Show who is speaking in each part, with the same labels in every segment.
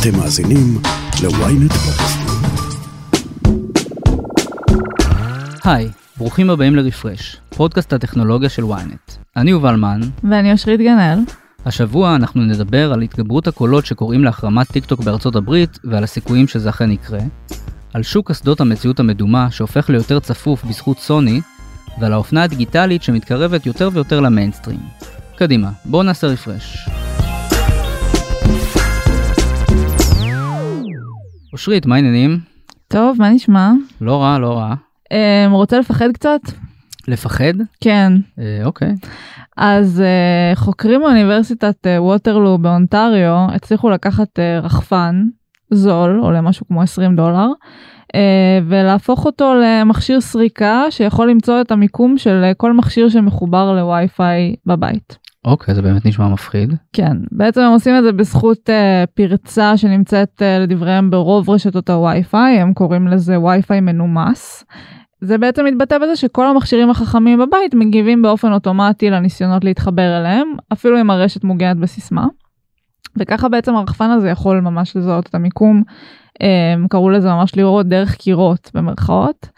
Speaker 1: אתם מאזינים ל-ynet.
Speaker 2: היי, ברוכים הבאים לרפרש, פודקאסט הטכנולוגיה של ynet. אני יובל מן,
Speaker 3: ואני אושרית גנאל.
Speaker 2: השבוע אנחנו נדבר על התגברות הקולות שקוראים להחרמת טיק טוק בארצות הברית ועל הסיכויים שזה אכן יקרה, על שוק אסדות המציאות המדומה שהופך ליותר צפוף בזכות סוני, ועל האופנה הדיגיטלית שמתקרבת יותר ויותר למיינסטרים. קדימה, בואו נעשה רפרש. אושרית, מה העניינים?
Speaker 3: טוב, מה נשמע?
Speaker 2: לא רע, לא רע.
Speaker 3: אה, רוצה לפחד קצת?
Speaker 2: לפחד?
Speaker 3: כן.
Speaker 2: אה, אוקיי.
Speaker 3: אז אה, חוקרים מאוניברסיטת אה, ווטרלו באונטריו הצליחו לקחת אה, רחפן זול, עולה משהו כמו 20 דולר, אה, ולהפוך אותו למכשיר סריקה שיכול למצוא את המיקום של אה, כל מכשיר שמחובר לווי-פיי בבית.
Speaker 2: אוקיי, זה באמת נשמע מפחיד.
Speaker 3: כן, בעצם הם עושים את זה בזכות uh, פרצה שנמצאת uh, לדבריהם ברוב רשתות הווי-פיי, הם קוראים לזה וי-פיי מנומס. זה בעצם מתבטא בזה שכל המכשירים החכמים בבית מגיבים באופן אוטומטי לניסיונות להתחבר אליהם, אפילו אם הרשת מוגנת בסיסמה. וככה בעצם הרחפן הזה יכול ממש לזהות את המיקום, הם קראו לזה ממש לראות דרך קירות במרכאות.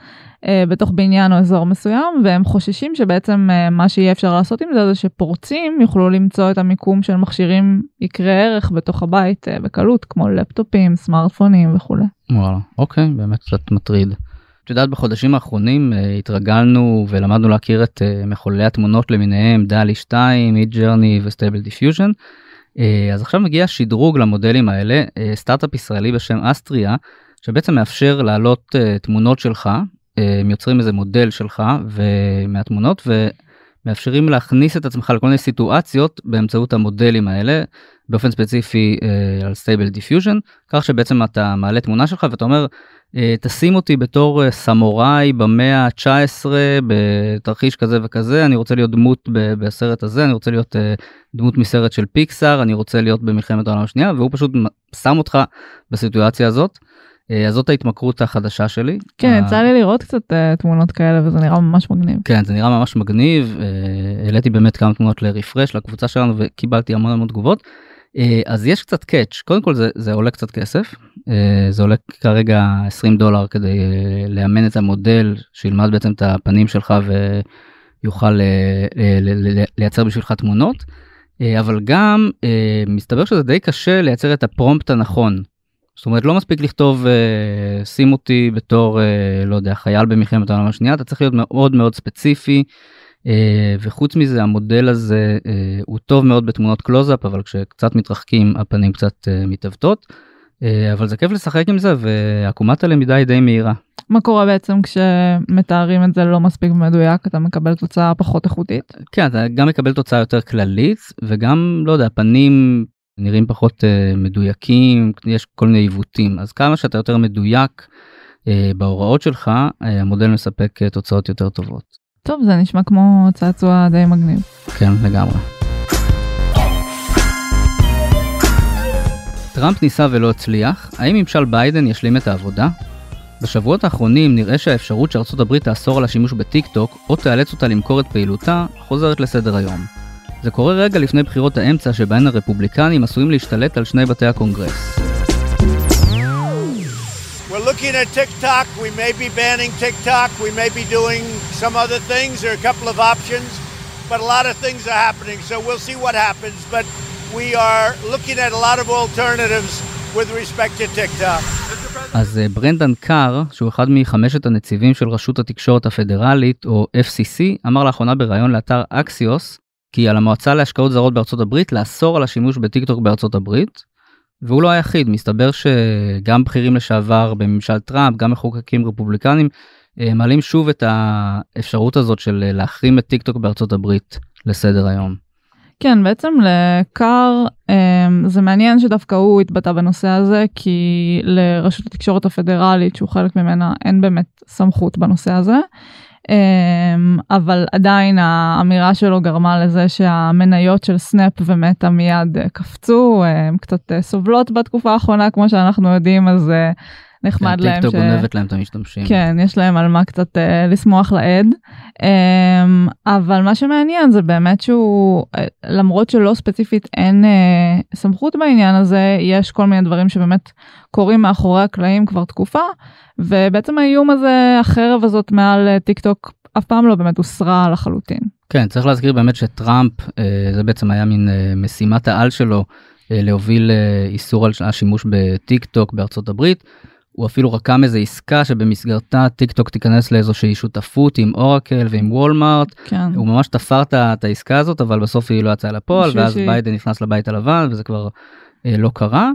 Speaker 3: אה, בתוך בניין או אזור מסוים והם חוששים שבעצם אה, מה שיהיה אפשר לעשות עם זה זה שפורצים יוכלו למצוא את המיקום של מכשירים יקרי ערך בתוך הבית אה, בקלות כמו לפטופים סמארטפונים וכולי.
Speaker 2: וואלה, אוקיי, באמת קצת מטריד. את יודעת בחודשים האחרונים התרגלנו ולמדנו להכיר את מחוללי התמונות למיניהם DALL-E 2, Midjourney ו Stable Diffusion. אז עכשיו מגיע שדרוג למודלים האלה סטארט-אפ ישראלי בשם Astria שבעצם מאפשר להעלות תמונות שלך הם יוצרים איזה מודל שלך ומהתמונות ומאפשרים להכניס את עצמך לכל מיני סיטואציות באמצעות המודלים האלה באופן ספציפי אה, על Stable Diffusion כך שבעצם אתה מעלה תמונה שלך ואתה אומר אה, תשים אותי בתור אה, סמוראי במאה ה-19 בתרחיש כזה וכזה אני רוצה להיות דמות בסרט הזה אני רוצה להיות דמות מסרט של פיקסאר אני רוצה להיות במלחמת העולם השנייה והוא פשוט שם אותך בסיטואציה הזאת. אז זאת ההתמכרות החדשה שלי.
Speaker 3: כן, יצא לי לראות קצת אה, תמונות כאלה וזה נראה ממש מגניב.
Speaker 2: כן, זה נראה ממש מגניב. העליתי באמת כמה תמונות לרפרש לקבוצה שלנו וקיבלתי המון המון תגובות. אז יש קצת קאץ', קודם כל זה, זה עולה קצת כסף. זה עולה כרגע 20 דולר כדי לאמן את המודל שילמד בעצם את הפנים שלך ויוכל לייצר בשבילך תמונות. אבל גם מסתבר שזה די קשה לייצר את הפרומפט הנכון. זאת אומרת לא מספיק לכתוב uh, שים אותי בתור uh, לא יודע חייל במלחמת העולם השנייה אתה צריך להיות מאוד מאוד ספציפי uh, וחוץ מזה המודל הזה uh, הוא טוב מאוד בתמונות קלוזאפ אבל כשקצת מתרחקים הפנים קצת uh, מתעוותות uh, אבל זה כיף לשחק עם זה ועקומת הלמידה היא די מהירה.
Speaker 3: מה קורה בעצם כשמתארים את זה לא מספיק מדויק אתה מקבל תוצאה פחות איכותית?
Speaker 2: כן אתה גם מקבל תוצאה יותר כללית וגם לא יודע פנים נראים פחות uh, מדויקים יש כל מיני עיוותים אז כמה שאתה יותר מדויק אה, בהוראות שלך אה, המודל מספק אה, תוצאות יותר טובות.
Speaker 3: טוב זה נשמע כמו צעצוע די מגניב.
Speaker 2: כן לגמרי. טראמפ ניסה ולא הצליח, האם ממשל ביידן ישלים את העבודה? בשבועות האחרונים נראה שהאפשרות שארצות הברית תאסור על השימוש בטיק טוק או תאלץ אותה למכור את פעילותה חוזרת לסדר היום. זה קורה רגע לפני בחירות האמצע שבהן הרפובליקנים עשויים להשתלט על שני בתי הקונגרס.
Speaker 4: We're looking at TikTok. We may be banning TikTok. We may be doing some other things. There are a couple of options, but a lot of things are happening. So we'll see what happens. But we are looking at a lot of alternatives with respect to TikTok.
Speaker 2: אז ברנדן קאר, שהוא אחד מחמשת הנציבים של רשות התקשורת הפדרלית, או FCC, אמר לאחרונה בריאיון לאתר אקסיוס, כי על המועצה להשקעות זרות בארצות הברית לאסור על השימוש בטיקטוק בארצות הברית. והוא לא היחיד, מסתבר שגם בכירים לשעבר בממשל טראמפ, גם מחוקקים רפובליקנים, אה, מעלים שוב את האפשרות הזאת של אה, להחרים את טיקטוק בארצות הברית לסדר היום.
Speaker 3: כן, בעצם לקאר אה, זה מעניין שדווקא הוא התבטא בנושא הזה, כי לרשות התקשורת הפדרלית, שהוא חלק ממנה, אין באמת סמכות בנושא הזה. אמ, אבל עדיין האמירה שלו גרמה לזה שהמניות של סנאפ ומטה מיד אה, קפצו, הם קצת אה, סובלות בתקופה האחרונה כמו שאנחנו יודעים אז אה, נחמד
Speaker 2: כן,
Speaker 3: להם.
Speaker 2: טיקטוק
Speaker 3: ש-
Speaker 2: גונבת להם את המשתמשים.
Speaker 3: כן, יש להם על מה קצת אה, לשמוח לאיד. אה, אבל מה שמעניין זה באמת שהוא, אה, למרות שלא ספציפית אין אה, סמכות בעניין הזה, יש כל מיני דברים שבאמת קורים מאחורי הקלעים כבר תקופה, ובעצם האיום הזה, החרב הזאת מעל אה, טיק טוק, אף פעם לא באמת הוסרה לחלוטין.
Speaker 2: כן, צריך להזכיר באמת שטראמפ, אה, זה בעצם היה מין אה, משימת העל שלו, להוביל איסור על השימוש בטיק טוק בארצות הברית. הוא אפילו רקם איזה עסקה שבמסגרתה טיק טוק תיכנס לאיזושהי שותפות עם אורקל ועם וולמארט.
Speaker 3: כן.
Speaker 2: הוא ממש תפר את העסקה הזאת, אבל בסוף היא לא יצאה לפועל, ואז
Speaker 3: שהיא-
Speaker 2: ביידן נכנס לבית הלבן וזה כבר אה, לא קרה.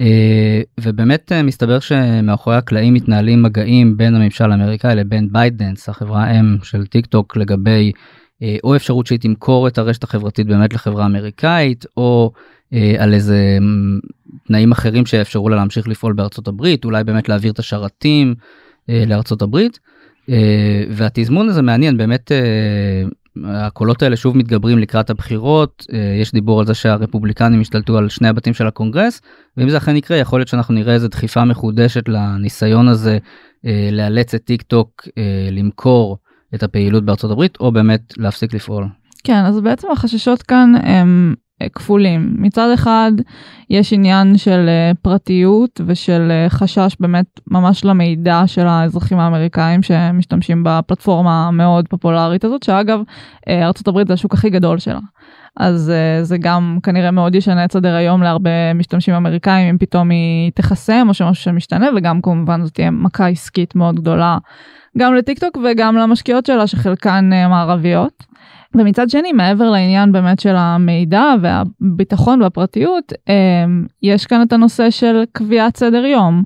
Speaker 2: אה, ובאמת אה, מסתבר שמאחורי הקלעים מתנהלים מגעים בין הממשל האמריקאי לבין בייטדאנס, החברה האם של טיק טוק, לגבי או אפשרות שהיא תמכור את הרשת החברתית באמת לחברה אמריקאית, או אה, על איזה תנאים אחרים שיאפשרו לה להמשיך לפעול בארצות הברית, אולי באמת להעביר את השרתים אה, לארצות הברית. אה, והתזמון הזה מעניין, באמת אה, הקולות האלה שוב מתגברים לקראת הבחירות, אה, יש דיבור על זה שהרפובליקנים השתלטו על שני הבתים של הקונגרס, ואם זה אכן יקרה יכול להיות שאנחנו נראה איזה דחיפה מחודשת לניסיון הזה אה, לאלץ את טיק טוק אה, למכור את הפעילות בארצות הברית, או באמת להפסיק לפעול.
Speaker 3: כן, אז בעצם החששות כאן הם אה, כפולים. מצד אחד, יש עניין של אה, פרטיות ושל אה, חשש באמת ממש למידע של האזרחים האמריקאים שמשתמשים בפלטפורמה המאוד פופולרית הזאת, שאגב, אה, ארה"ב זה השוק הכי גדול שלה. אז זה גם כנראה מאוד ישנה את סדר היום להרבה משתמשים אמריקאים אם פתאום היא תחסם או שמשהו שמשתנה וגם כמובן זאת תהיה מכה עסקית מאוד גדולה גם לטיק טוק וגם למשקיעות שלה שחלקן uh, מערביות. ומצד שני מעבר לעניין באמת של המידע והביטחון והפרטיות um, יש כאן את הנושא של קביעת סדר יום.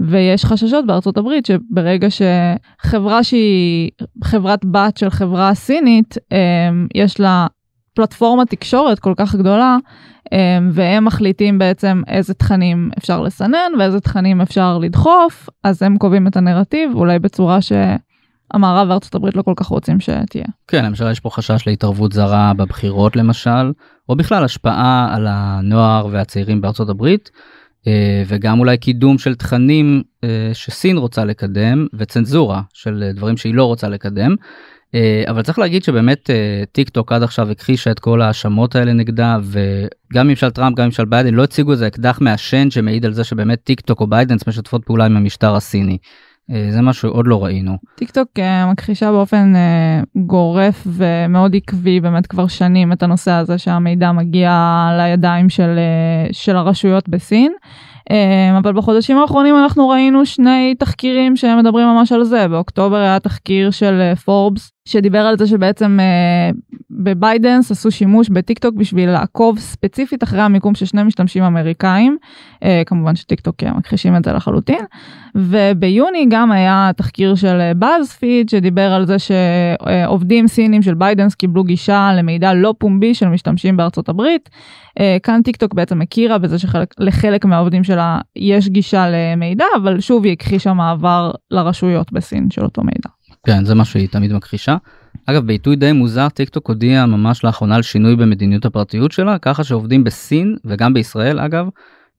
Speaker 3: ויש חששות בארצות הברית שברגע שחברה שהיא חברת בת של חברה סינית um, יש לה פלטפורמת תקשורת כל כך גדולה אמ, והם מחליטים בעצם איזה תכנים אפשר לסנן ואיזה תכנים אפשר לדחוף אז הם קובעים את הנרטיב אולי בצורה שהמערב וארצות הברית לא כל כך רוצים שתהיה.
Speaker 2: כן, למשל יש פה חשש להתערבות זרה בבחירות למשל, או בכלל השפעה על הנוער והצעירים בארצות הברית, אה, וגם אולי קידום של תכנים אה, שסין רוצה לקדם, וצנזורה של דברים שהיא לא רוצה לקדם. אה, אבל צריך להגיד שבאמת טיק טוק עד עכשיו הכחישה את כל ההאשמות האלה נגדה וגם ממשל טראמפ גם ממשל ביידן לא הציגו איזה אקדח מעשן שמעיד על זה שבאמת טיק טוק או בייטדאנס משתפות פעולה עם המשטר הסיני. זה משהו שעוד לא ראינו.
Speaker 3: טיק טוק מכחישה באופן גורף ומאוד עקבי באמת כבר שנים את הנושא הזה שהמידע מגיע לידיים של, של הרשויות בסין. אבל בחודשים האחרונים אנחנו ראינו שני תחקירים שמדברים ממש על זה באוקטובר היה תחקיר של פורבס שדיבר על זה שבעצם בביידנס עשו שימוש בטיק טוק בשביל לעקוב ספציפית אחרי המיקום של שני משתמשים אמריקאים כמובן שטיק טוק מכחישים את זה לחלוטין וביוני גם היה תחקיר של באזפיד שדיבר על זה שעובדים סינים של בייטדאנס קיבלו גישה למידע לא פומבי של משתמשים בארצות הברית כאן טיק טוק בעצם הכירה בזה שלחלק מהעובדים שלה יש גישה למידע אבל שוב היא הכחישה מעבר לרשויות בסין של אותו מידע.
Speaker 2: כן זה מה שהיא תמיד מכחישה. אגב בעיתוי די מוזר טיק טוק הודיע ממש לאחרונה על שינוי במדיניות הפרטיות שלה ככה שעובדים בסין וגם בישראל אגב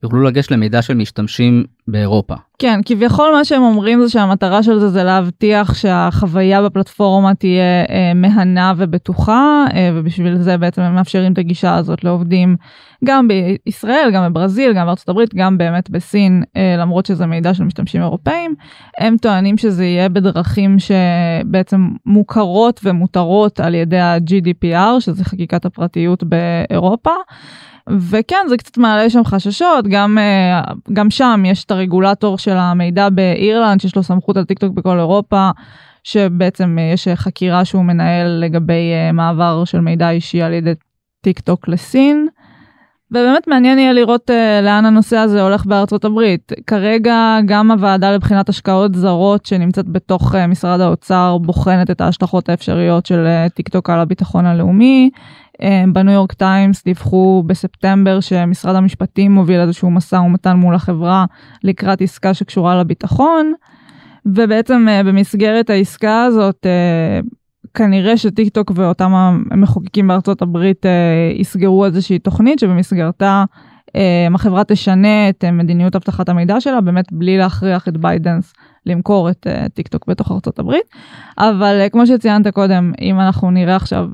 Speaker 2: יוכלו לגשת למידע של משתמשים באירופה.
Speaker 3: כן, כביכול מה שהם אומרים זה שהמטרה של זה זה להבטיח שהחוויה בפלטפורמה תהיה אה, מהנה ובטוחה, אה, ובשביל זה בעצם הם מאפשרים את הגישה הזאת לעובדים גם בישראל, גם בברזיל, גם בארצות הברית, גם באמת בסין, אה, למרות שזה מידע של משתמשים אירופאים. הם טוענים שזה יהיה בדרכים שבעצם מוכרות ומותרות על ידי ה-GDPR, שזה חקיקת הפרטיות באירופה. וכן זה קצת מעלה שם חששות גם גם שם יש את הרגולטור של המידע באירלנד שיש לו סמכות על טיק טוק בכל אירופה שבעצם יש חקירה שהוא מנהל לגבי מעבר של מידע אישי על ידי טיק טוק לסין. ובאמת מעניין יהיה לראות אה, לאן הנושא הזה הולך בארצות הברית. כרגע גם הוועדה לבחינת השקעות זרות שנמצאת בתוך אה, משרד האוצר בוחנת את ההשלכות האפשריות של אה, טיק טוק על הביטחון הלאומי. אה, בניו יורק טיימס דיווחו בספטמבר שמשרד המשפטים מוביל איזשהו משא ומתן מול החברה לקראת עסקה שקשורה לביטחון. ובעצם אה, במסגרת העסקה הזאת אה, כנראה שטיק טוק ואותם המחוקקים בארצות הברית אה, יסגרו איזושהי תוכנית שבמסגרתה החברה תשנה את מדיניות אבטחת המידע שלה באמת בלי להכריח את בייטדאנס למכור את טיק טוק בתוך ארצות הברית. אבל כמו שציינת קודם, אם אנחנו נראה עכשיו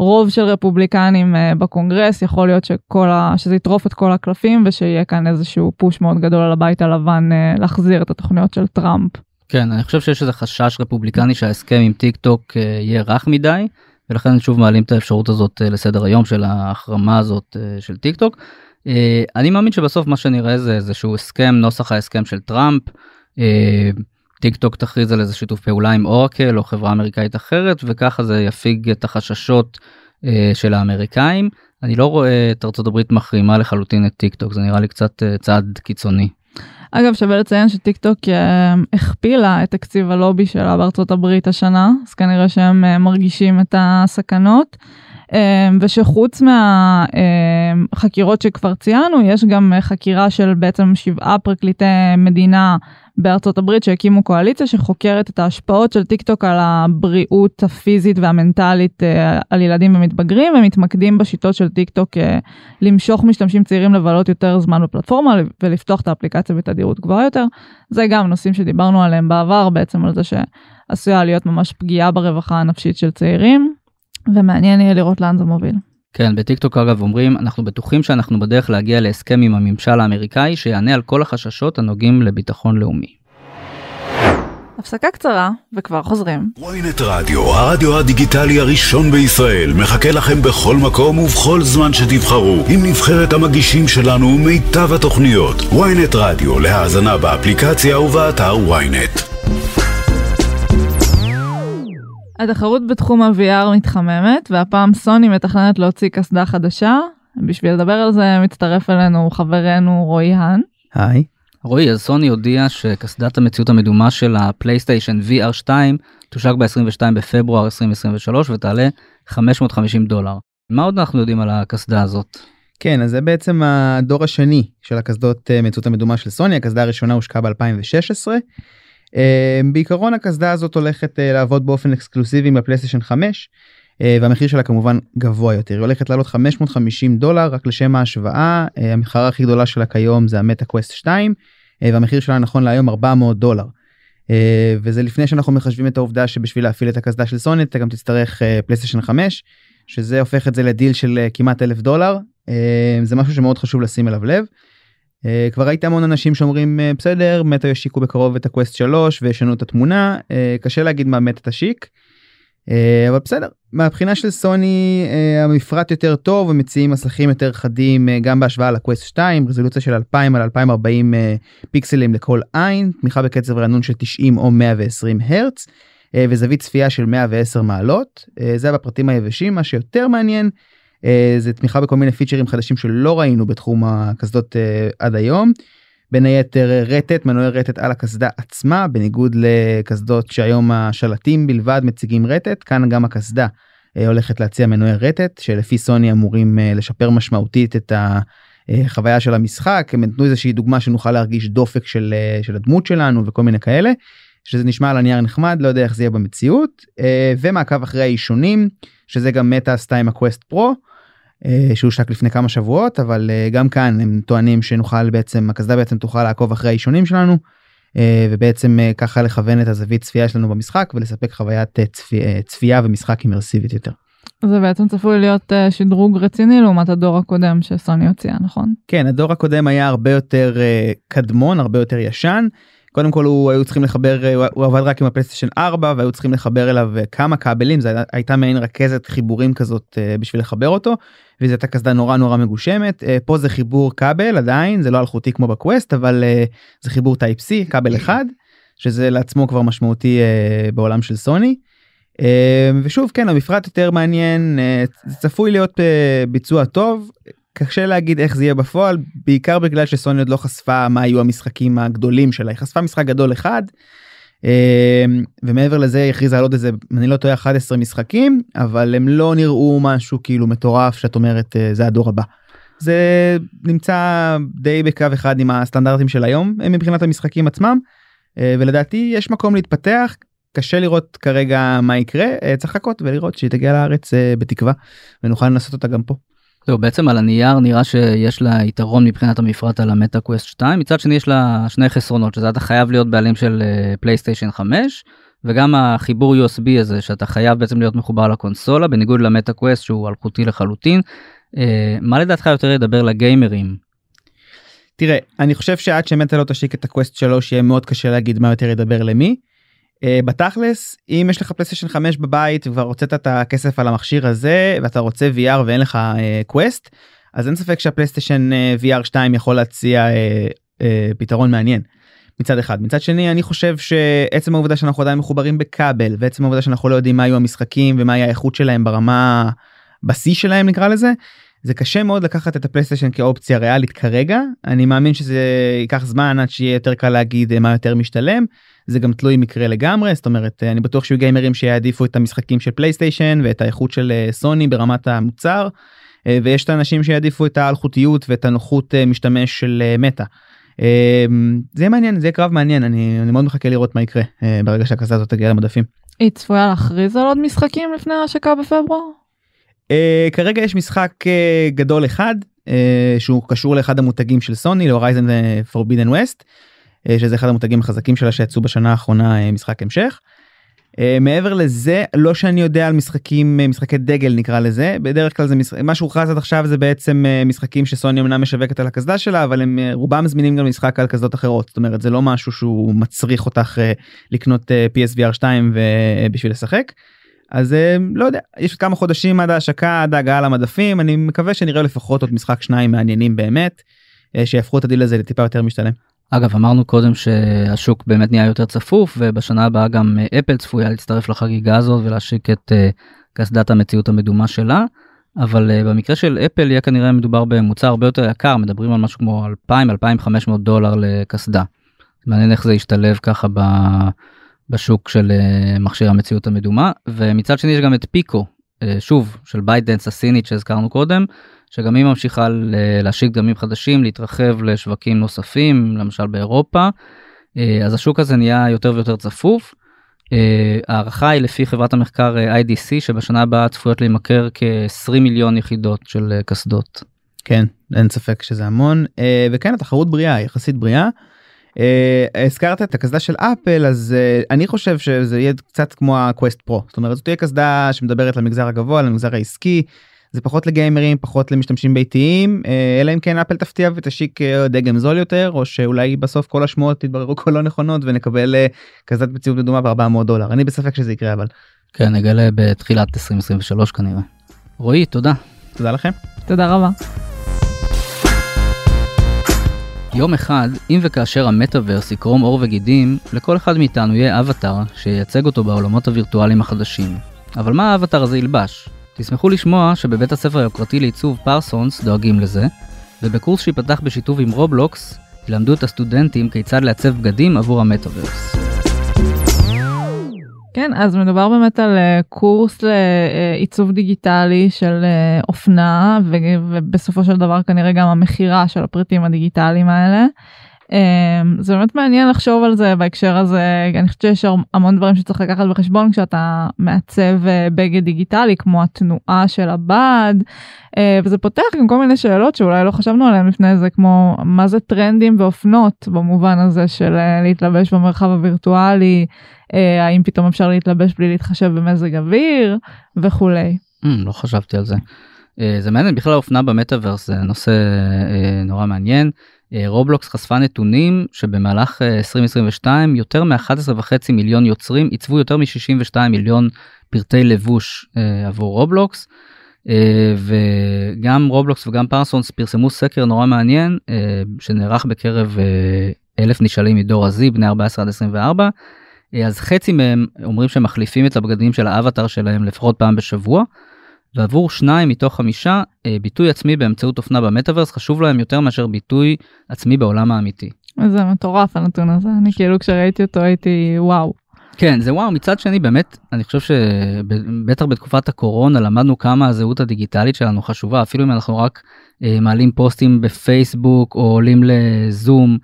Speaker 3: רוב של רפובליקנים בקונגרס, יכול להיות שכל ה... שזה יטרוף את כל הקלפים ושיהיה כאן איזשהו פוש מאוד גדול על הבית הלבן להחזיר את התוכניות של טראמפ.
Speaker 2: כן, אני חושב שיש איזה חשש רפובליקני שההסכם עם טיק טוק יהיה רך מדי. ולכן שוב מעלים את האפשרות הזאת לסדר היום של ההחרמה הזאת של טיק טוק. אני מאמין שבסוף מה שנראה זה איזשהו הסכם נוסח ההסכם של טראמפ. טיק טוק תכריז על איזה שיתוף פעולה עם אורקל או חברה אמריקאית אחרת וככה זה יפיג את החששות של האמריקאים. אני לא רואה את ארצות הברית מחרימה לחלוטין את טיק טוק זה נראה לי קצת צעד קיצוני.
Speaker 3: אגב שווה לציין שטיק טוק הכפילה את תקציב הלובי שלה בארצות הברית השנה אז כנראה שהם מרגישים את הסכנות ושחוץ מהחקירות שכבר ציינו יש גם חקירה של בעצם שבעה פרקליטי מדינה בארצות הברית שהקימו קואליציה שחוקרת את ההשפעות של טיק טוק על הבריאות הפיזית והמנטלית על ילדים ומתבגרים ומתמקדים בשיטות של טיק טוק למשוך משתמשים צעירים לבלות יותר זמן בפלטפורמה ולפתוח את האפליקציה בתדירות גבוהה יותר. זה גם נושאים שדיברנו עליהם בעבר בעצם על זה שעשויה להיות ממש פגיעה ברווחה הנפשית של צעירים ומעניין יהיה לראות לאן זה מוביל.
Speaker 2: כן בטיק טוק אגב אומרים אנחנו בטוחים שאנחנו בדרך להגיע להסכם עם הממשל האמריקאי שיענה על כל החששות הנוגעים לביטחון לאומי.
Speaker 3: הפסקה קצרה וכבר חוזרים.
Speaker 1: ynet רדיו הרדיו הדיגיטלי הראשון בישראל מחכה לכם בכל מקום ובכל זמן שתבחרו עם נבחרת המגישים שלנו ומיטב התוכניות ynet רדיו להאזנה באפליקציה ובאתר ynet.
Speaker 3: התחרות בתחום ה-VR מתחממת והפעם סוני מתכננת להוציא קסדה חדשה. בשביל לדבר על זה מצטרף אלינו חברנו רועי האן.
Speaker 2: היי. רועי אז סוני הודיע שקסדת המציאות המדומה של הפלייסטיישן VR 2 תושק ב-22 בפברואר 2023 ותעלה 550 דולר. מה עוד אנחנו יודעים על הקסדה הזאת?
Speaker 5: כן אז זה בעצם הדור השני של הקסדות מציאות המדומה של סוני הקסדה הראשונה הושקה ב-2016. בעיקרון הקסדה הזאת הולכת לעבוד באופן אקסקלוסיבי עם הפלייסטיישן 5 והמחיר שלה כמובן גבוה יותר היא הולכת לעלות 550 דולר רק לשם ההשוואה המתחרה הכי גדולה שלה כיום זה המטה קווסט 2 והמחיר שלה נכון להיום 400 דולר. וזה לפני שאנחנו מחשבים את העובדה שבשביל להפעיל את הקסדה של סוני אתה גם תצטרך פלייסטיישן 5 שזה הופך את זה לדיל של כמעט אלף דולר זה משהו שמאוד חשוב לשים אליו לב. Uh, כבר ראיתי המון אנשים שאומרים uh, בסדר מטה ישיקו בקרוב את הקווסט 3 וישנו את התמונה uh, קשה להגיד מה מטה תשיק. אבל בסדר מהבחינה של סוני המפרט יותר טוב ומציעים מסכים יותר חדים גם בהשוואה לקווסט 2 רזולוציה של 2000 על 2040 uh, פיקסלים לכל עין תמיכה בקצב רענון של 90 או 120 הרץ וזווית צפייה של 110 מעלות זה בפרטים היבשים מה שיותר מעניין. זה תמיכה בכל מיני פיצ'רים חדשים שלא ראינו בתחום הקסדות עד היום. בין היתר רטט מנועי רטט על הקסדה עצמה בניגוד לקסדות שהיום השלטים בלבד מציגים רטט כאן גם הקסדה הולכת להציע מנועי רטט שלפי סוני אמורים לשפר משמעותית את החוויה של המשחק הם נתנו איזושהי דוגמה שנוכל להרגיש דופק של, של הדמות שלנו וכל מיני כאלה שזה נשמע על הנייר נחמד לא יודע איך זה יהיה במציאות ומעקב אחרי האישונים שזה גם מטה עשתה עם הקווסט פרו. שהושק לפני כמה שבועות אבל גם כאן הם טוענים שנוכל בעצם הקסדה בעצם תוכל לעקוב אחרי האישונים שלנו ובעצם ככה לכוון את הזווית צפייה שלנו במשחק ולספק חוויית צפי, צפייה ומשחק אימרסיבית יותר.
Speaker 3: זה בעצם צפוי להיות שדרוג רציני לעומת הדור הקודם שסוני הוציאה נכון?
Speaker 5: כן הדור הקודם היה הרבה יותר קדמון הרבה יותר ישן. קודם כל הוא היו צריכים לחבר הוא עבד רק עם הפלייסטיישן 4 והיו צריכים לחבר אליו כמה כבלים זה הייתה מעין רכזת חיבורים כזאת בשביל לחבר אותו וזו הייתה קסדה נורא נורא מגושמת פה זה חיבור כבל עדיין זה לא אלחוטי כמו בקווסט אבל זה חיבור Type C כבל אחד שזה לעצמו כבר משמעותי בעולם של סוני. ושוב כן המפרט יותר מעניין צפוי להיות ביצוע טוב קשה להגיד איך זה יהיה בפועל בעיקר בגלל שסוני עוד לא חשפה מה היו המשחקים הגדולים שלה היא חשפה משחק גדול אחד. ומעבר לזה הכריזה על עוד איזה אני לא טועה 11 משחקים אבל הם לא נראו משהו כאילו מטורף שאת אומרת זה הדור הבא. זה נמצא די בקו אחד עם הסטנדרטים של היום מבחינת המשחקים עצמם ולדעתי יש מקום להתפתח קשה לראות כרגע מה יקרה צריך לחכות ולראות שהיא תגיע לארץ בתקווה ונוכל לנסות אותה גם פה.
Speaker 2: זהו, בעצם על הנייר נראה שיש לה יתרון מבחינת המפרט על המטה קווסט 2 מצד שני יש לה שני חסרונות שזה אתה חייב להיות בעלים של פלייסטיישן 5 וגם החיבור USB הזה שאתה חייב בעצם להיות מחובר לקונסולה בניגוד למטה קווסט שהוא אלחוטי לחלוטין. אה, מה לדעתך יותר ידבר לגיימרים?
Speaker 5: תראה אני חושב שעד שמטה לא תשיק את הקווסט 3 יהיה מאוד קשה להגיד מה יותר ידבר למי. Uh, בתכלס אם יש לך פלייסטיישן 5 בבית וכבר הוצאת את הכסף על המכשיר הזה ואתה רוצה VR ואין לך קווסט uh, אז אין ספק שהפלייסטיישן uh, VR 2 יכול להציע uh, uh, פתרון מעניין. מצד אחד מצד שני אני חושב שעצם העובדה שאנחנו עדיין מחוברים בכבל ועצם העובדה שאנחנו לא יודעים מה היו המשחקים ומה היה האיכות שלהם ברמה בשיא שלהם נקרא לזה. זה קשה מאוד לקחת את הפלייסטיישן כאופציה ריאלית כרגע אני מאמין שזה ייקח זמן עד שיהיה יותר קל להגיד מה יותר משתלם זה גם תלוי מקרה לגמרי זאת אומרת אני בטוח שיהיו גיימרים שיעדיפו את המשחקים של פלייסטיישן ואת האיכות של סוני ברמת המוצר ויש את האנשים שיעדיפו את האלחוטיות ואת הנוחות משתמש של מטא. זה מעניין זה קרב מעניין אני, אני מאוד מחכה לראות מה יקרה ברגע שהכזה הזאת תגיע למדפים.
Speaker 3: היא צפויה להכריז על עוד משחקים לפני ההשקה בפברואר?
Speaker 5: Uh, כרגע יש משחק uh, גדול אחד uh, שהוא קשור לאחד המותגים של סוני להורייזן פורבידן ווסט שזה אחד המותגים החזקים שלה שיצאו בשנה האחרונה uh, משחק המשך. Uh, מעבר לזה לא שאני יודע על משחקים uh, משחקי דגל נקרא לזה בדרך כלל זה משחק מה שהוכרז עד עכשיו זה בעצם uh, משחקים שסוני אמנם משווקת על הקסדה שלה אבל הם uh, רובם מזמינים גם משחק על קסדות אחרות זאת אומרת זה לא משהו שהוא מצריך אותך uh, לקנות uh, PSVR 2 בשביל לשחק. אז לא יודע יש כמה חודשים עד ההשקה עד ההגעה למדפים אני מקווה שנראה לפחות עוד משחק שניים מעניינים באמת שיהפכו את הדיל הזה לטיפה יותר משתלם.
Speaker 2: אגב אמרנו קודם שהשוק באמת נהיה יותר צפוף ובשנה הבאה גם אפל צפויה להצטרף לחגיגה הזאת ולהשיק את קסדת המציאות המדומה שלה. אבל במקרה של אפל יהיה כנראה מדובר במוצר הרבה יותר יקר מדברים על משהו כמו 2,000-2,500 דולר לקסדה. מעניין איך זה ישתלב ככה ב... בשוק של אה, מכשיר המציאות המדומה ומצד שני יש גם את פיקו אה, שוב של ByteDance הסינית שהזכרנו קודם שגם היא ממשיכה להשיק דגמים חדשים להתרחב לשווקים נוספים למשל באירופה אה, אז השוק הזה נהיה יותר ויותר צפוף. הערכה היא לפי חברת המחקר IDC שבשנה הבאה צפויות להימכר כ-20 מיליון יחידות של קסדות.
Speaker 5: כן אין ספק שזה המון וכן התחרות בריאה יחסית בריאה. Uh, הזכרת את הקסדה של אפל אז uh, אני חושב שזה יהיה קצת כמו הקווסט פרו זאת אומרת זאת תהיה קסדה שמדברת למגזר הגבוה למגזר העסקי זה פחות לגיימרים פחות למשתמשים ביתיים uh, אלא אם כן אפל תפתיע ותשיק uh, דגם זול יותר או שאולי בסוף כל השמועות יתבררו כל לא נכונות ונקבל uh, קסדת מציאות מדומה ב-400 דולר אני בספק שזה יקרה אבל.
Speaker 2: כן נגלה בתחילת 2023 כנראה. רועי תודה.
Speaker 5: תודה לכם.
Speaker 3: תודה רבה.
Speaker 2: יום אחד, אם וכאשר המטאוורס יקרום עור וגידים, לכל אחד מאיתנו יהיה אבטאר שייצג אותו בעולמות הווירטואליים החדשים. אבל מה האבטאר הזה ילבש? תשמחו לשמוע שבבית הספר היוקרתי לעיצוב פרסונס דואגים לזה, ובקורס שיפתח בשיתוף עם רובלוקס, ילמדו את הסטודנטים כיצד לעצב בגדים עבור המטאוורס.
Speaker 3: כן, אז מדובר באמת על אה, קורס לעיצוב דיגיטלי של אה, אופנה, ובסופו של דבר כנראה גם המכירה של הפריטים הדיגיטליים האלה. אמ, זה באמת מעניין לחשוב על זה בהקשר הזה, אני חושבת שיש המון דברים שצריך לקחת בחשבון כשאתה מעצב אה, בגד דיגיטלי, כמו התנועה של הבד, וזה פותח גם כל מיני שאלות שאולי לא חשבנו עליהן לפני זה, כמו מה זה טרנדים ואופנות במובן הזה של להתלבש במרחב הווירטואלי. אה, האם פתאום אפשר להתלבש בלי להתחשב במזג אוויר וכולי.
Speaker 2: Mm, לא חשבתי על זה. אה, זה מעניין בכלל האופנה במטאוורס זה נושא אה, נורא מעניין. רובלוקס חשפה נתונים שבמהלך 2022 יותר מ-11.5 מיליון יוצרים עיצבו יותר מ-62 מיליון פרטי לבוש עבור רובלוקס. וגם רובלוקס וגם פרסונס פרסמו סקר נורא מעניין שנערך בקרב אלף נשאלים מדור ה-Z בני 14 עד 24 אה, אז חצי מהם אומרים שהם מחליפים את הבגדים של האבטר שלהם לפחות פעם בשבוע. ועבור שניים מתוך חמישה אה, ביטוי עצמי באמצעות אופנה במטאוורס חשוב להם יותר מאשר ביטוי עצמי בעולם האמיתי.
Speaker 3: זה מטורף הנתון הזה אני כאילו כשראיתי אותו הייתי וואו.
Speaker 2: כן זה וואו מצד שני באמת אני חושב שבטח בתקופת הקורונה למדנו כמה הזהות הדיגיטלית שלנו חשובה אפילו אם אנחנו רק אה, מעלים פוסטים בפייסבוק או עולים לזום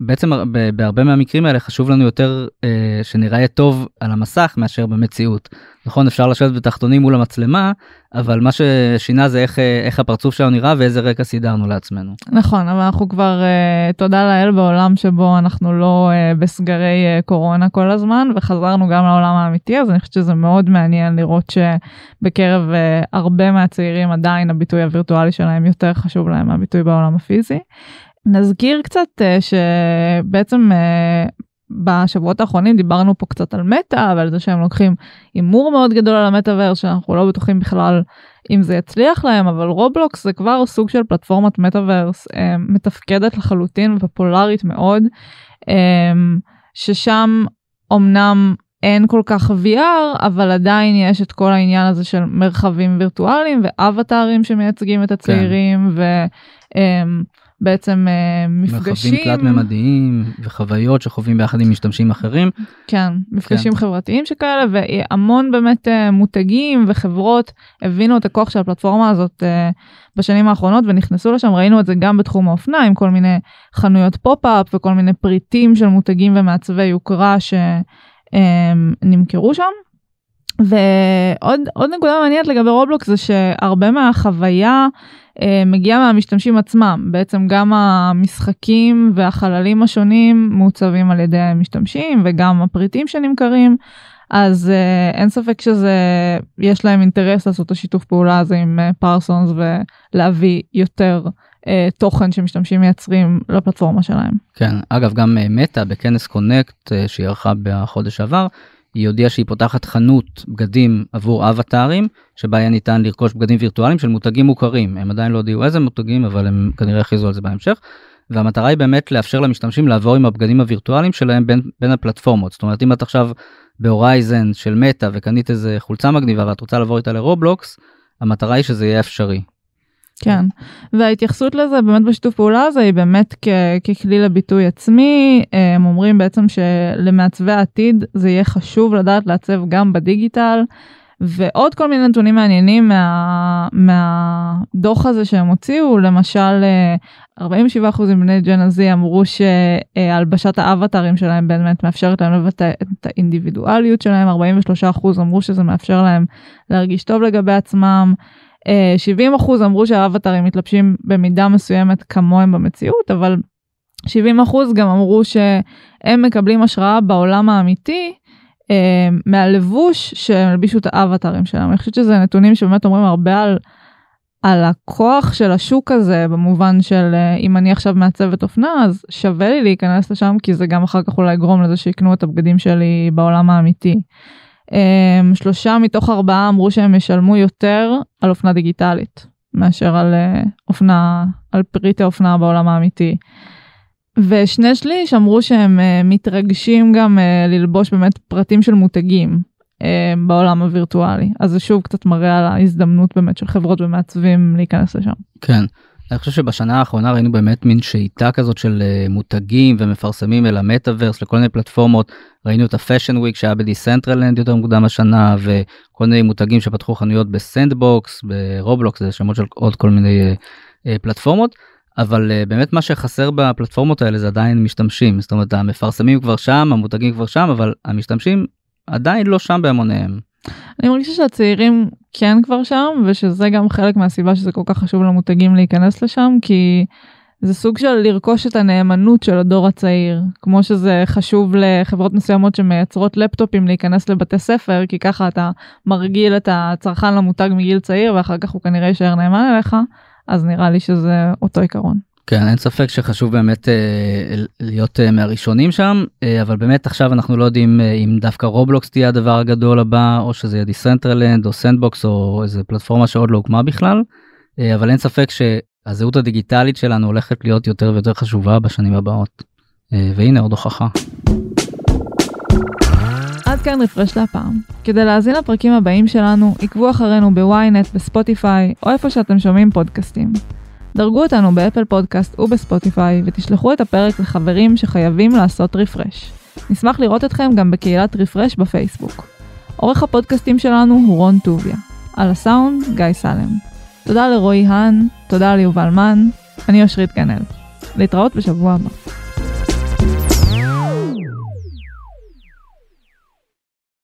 Speaker 2: בעצם בהרבה מהמקרים האלה חשוב לנו יותר אה, שנראה טוב על המסך מאשר במציאות. נכון אפשר לשבת בתחתונים מול המצלמה אבל מה ששינה זה איך אה, איך הפרצוף שלנו נראה ואיזה רקע סידרנו לעצמנו.
Speaker 3: נכון אבל אנחנו כבר uh, תודה לאל בעולם שבו אנחנו לא uh, בסגרי uh, קורונה כל הזמן וחזרנו גם לעולם האמיתי אז אני חושבת שזה מאוד מעניין לראות שבקרב uh, הרבה מהצעירים עדיין הביטוי הווירטואלי שלהם יותר חשוב להם מהביטוי בעולם הפיזי. נזכיר קצת uh, שבעצם uh, בשבועות האחרונים דיברנו פה קצת על מטא ועל זה שהם לוקחים הימור מאוד גדול על המטאוורס שאנחנו לא בטוחים בכלל אם זה יצליח להם אבל רובלוקס זה כבר סוג של פלטפורמת מטאוורס אה, מתפקדת לחלוטין ופופולרית מאוד אה, ששם אמנם אין כל כך VR אבל עדיין יש את כל העניין הזה של מרחבים וירטואליים ואבטארים שמייצגים את הצעירים כן. ו... בעצם uh, מפגשים.
Speaker 2: מרחבים תלת ממדיים וחוויות שחווים ביחד עם משתמשים אחרים.
Speaker 3: כן, מפגשים כן. חברתיים שכאלה והמון באמת uh, מותגים וחברות הבינו את הכוח של הפלטפורמה הזאת uh, בשנים האחרונות ונכנסו לשם, ראינו את זה גם בתחום האופנה עם כל מיני חנויות פופ-אפ וכל מיני פריטים של מותגים ומעצבי יוקרה שנמכרו שם. ועוד נקודה מעניינת לגבי רובלוקס זה שהרבה מהחוויה אה, מגיעה מהמשתמשים עצמם. בעצם גם המשחקים והחללים השונים מעוצבים על ידי המשתמשים וגם הפריטים שנמכרים. אז uh, אין ספק שזה יש להם אינטרס לעשות את השיתוף פעולה הזה עם פרסונס uh, ולהביא יותר uh, תוכן שמשתמשים מייצרים לפלטפורמה שלהם.
Speaker 2: כן. אגב גם מטא בכנס קונקט uh, שהיא ערכה בחודש שעבר היא הודיעה שהיא פותחת חנות בגדים עבור אבטארים שבה היה ניתן לרכוש בגדים וירטואליים של מותגים מוכרים הם עדיין לא הודיעו איזה מותגים אבל הם כנראה הכריזו על זה בהמשך. והמטרה היא באמת לאפשר למשתמשים לעבור עם הבגדים הווירטואליים שלהם בין, בין הפלטפורמות זאת אומרת אם את עכשיו בהורייזן של מטא וקנית איזה חולצה מגניבה ואת רוצה לעבור איתה לרובלוקס המטרה היא שזה יהיה אפשרי.
Speaker 3: כן, וההתייחסות לזה באמת בשיתוף פעולה הזה היא באמת כ- ככלי לביטוי עצמי, הם אומרים בעצם שלמעצבי העתיד זה יהיה חשוב לדעת לעצב גם בדיגיטל, ועוד כל מיני נתונים מעניינים מה, מהדוח הזה שהם הוציאו, למשל 47% מבני ג'ן הזי אמרו שהלבשת האבטרים שלהם באמת מאפשרת להם לבטא את האינדיבידואליות שלהם, 43% אמרו שזה מאפשר להם להרגיש טוב לגבי עצמם. 70 אה, אחוז אמרו שהאבטרים מתלבשים במידה מסוימת כמוהם במציאות, אבל 70 אחוז גם אמרו שהם מקבלים השראה בעולם האמיתי אה, מהלבוש שהם הלבישו את האבטרים שלהם. אני חושבת שזה נתונים שבאמת אומרים הרבה על, על הכוח של השוק הזה במובן של אה, אם אני עכשיו מעצבת אופנה אז שווה לי להיכנס לשם כי זה גם אחר כך אולי יגרום לזה שיקנו את הבגדים שלי בעולם האמיתי. Um, שלושה מתוך ארבעה אמרו שהם ישלמו יותר על אופנה דיגיטלית מאשר על uh, אופנה, על פריטי אופנה בעולם האמיתי. ושני שליש אמרו שהם uh, מתרגשים גם uh, ללבוש באמת פרטים של מותגים בעולם הווירטואלי. אז זה שוב קצת מראה על ההזדמנות באמת של חברות ומעצבים להיכנס לשם.
Speaker 2: כן. אני חושב שבשנה האחרונה ראינו באמת מין שעטה כזאת של uh, מותגים ומפרסמים אל המטאוורס לכל מיני פלטפורמות. ראינו את ה Fashion Week שהיה בדיסנטרלנד יותר מוקדם השנה וכל מיני מותגים שפתחו חנויות בסנדבוקס ברובלוקס זה שמות של עוד כל מיני uh, uh, פלטפורמות. אבל באמת מה שחסר בפלטפורמות האלה זה עדיין משתמשים. זאת אומרת המפרסמים כבר שם המותגים כבר שם אבל המשתמשים עדיין לא שם בהמוניהם.
Speaker 3: אני מרגישה שהצעירים כן כבר שם ושזה גם חלק מהסיבה שזה כל כך חשוב למותגים להיכנס לשם כי זה סוג של לרכוש את הנאמנות של הדור הצעיר כמו שזה חשוב לחברות מסוימות שמייצרות לפטופים להיכנס לבתי ספר כי ככה אתה מרגיל את הצרכן למותג מגיל צעיר ואחר כך הוא כנראה יישאר נאמן אליך אז נראה לי שזה אותו עיקרון.
Speaker 2: כן אין ספק שחשוב באמת אה, להיות אה, מהראשונים שם אה, אבל באמת עכשיו אנחנו לא יודעים אה, אם דווקא רובלוקס תהיה הדבר הגדול הבא או שזה יהיה דיסנטרלנד או סנדבוקס או איזה פלטפורמה שעוד לא הוקמה בכלל אה, אבל אין ספק שהזהות הדיגיטלית שלנו הולכת להיות יותר ויותר חשובה בשנים הבאות אה, והנה עוד הוכחה.
Speaker 3: עד כאן Refresh להפעם. כדי להאזין לפרקים הבאים שלנו עקבו אחרינו ב ynet בספוטיפיי או איפה שאתם שומעים פודקאסטים. דרגו אותנו באפל פודקאסט ובספוטיפיי ותשלחו את הפרק לחברים שחייבים לעשות refresh. נשמח לראות אתכם גם בקהילת Refresh בפייסבוק. עורך הפודקאסטים שלנו הוא רון טוביה. על הסאונד, גיא סלם. תודה לרועי האן, תודה ליובל מן, אני אושרית גן-אל. להתראות בשבוע הבא.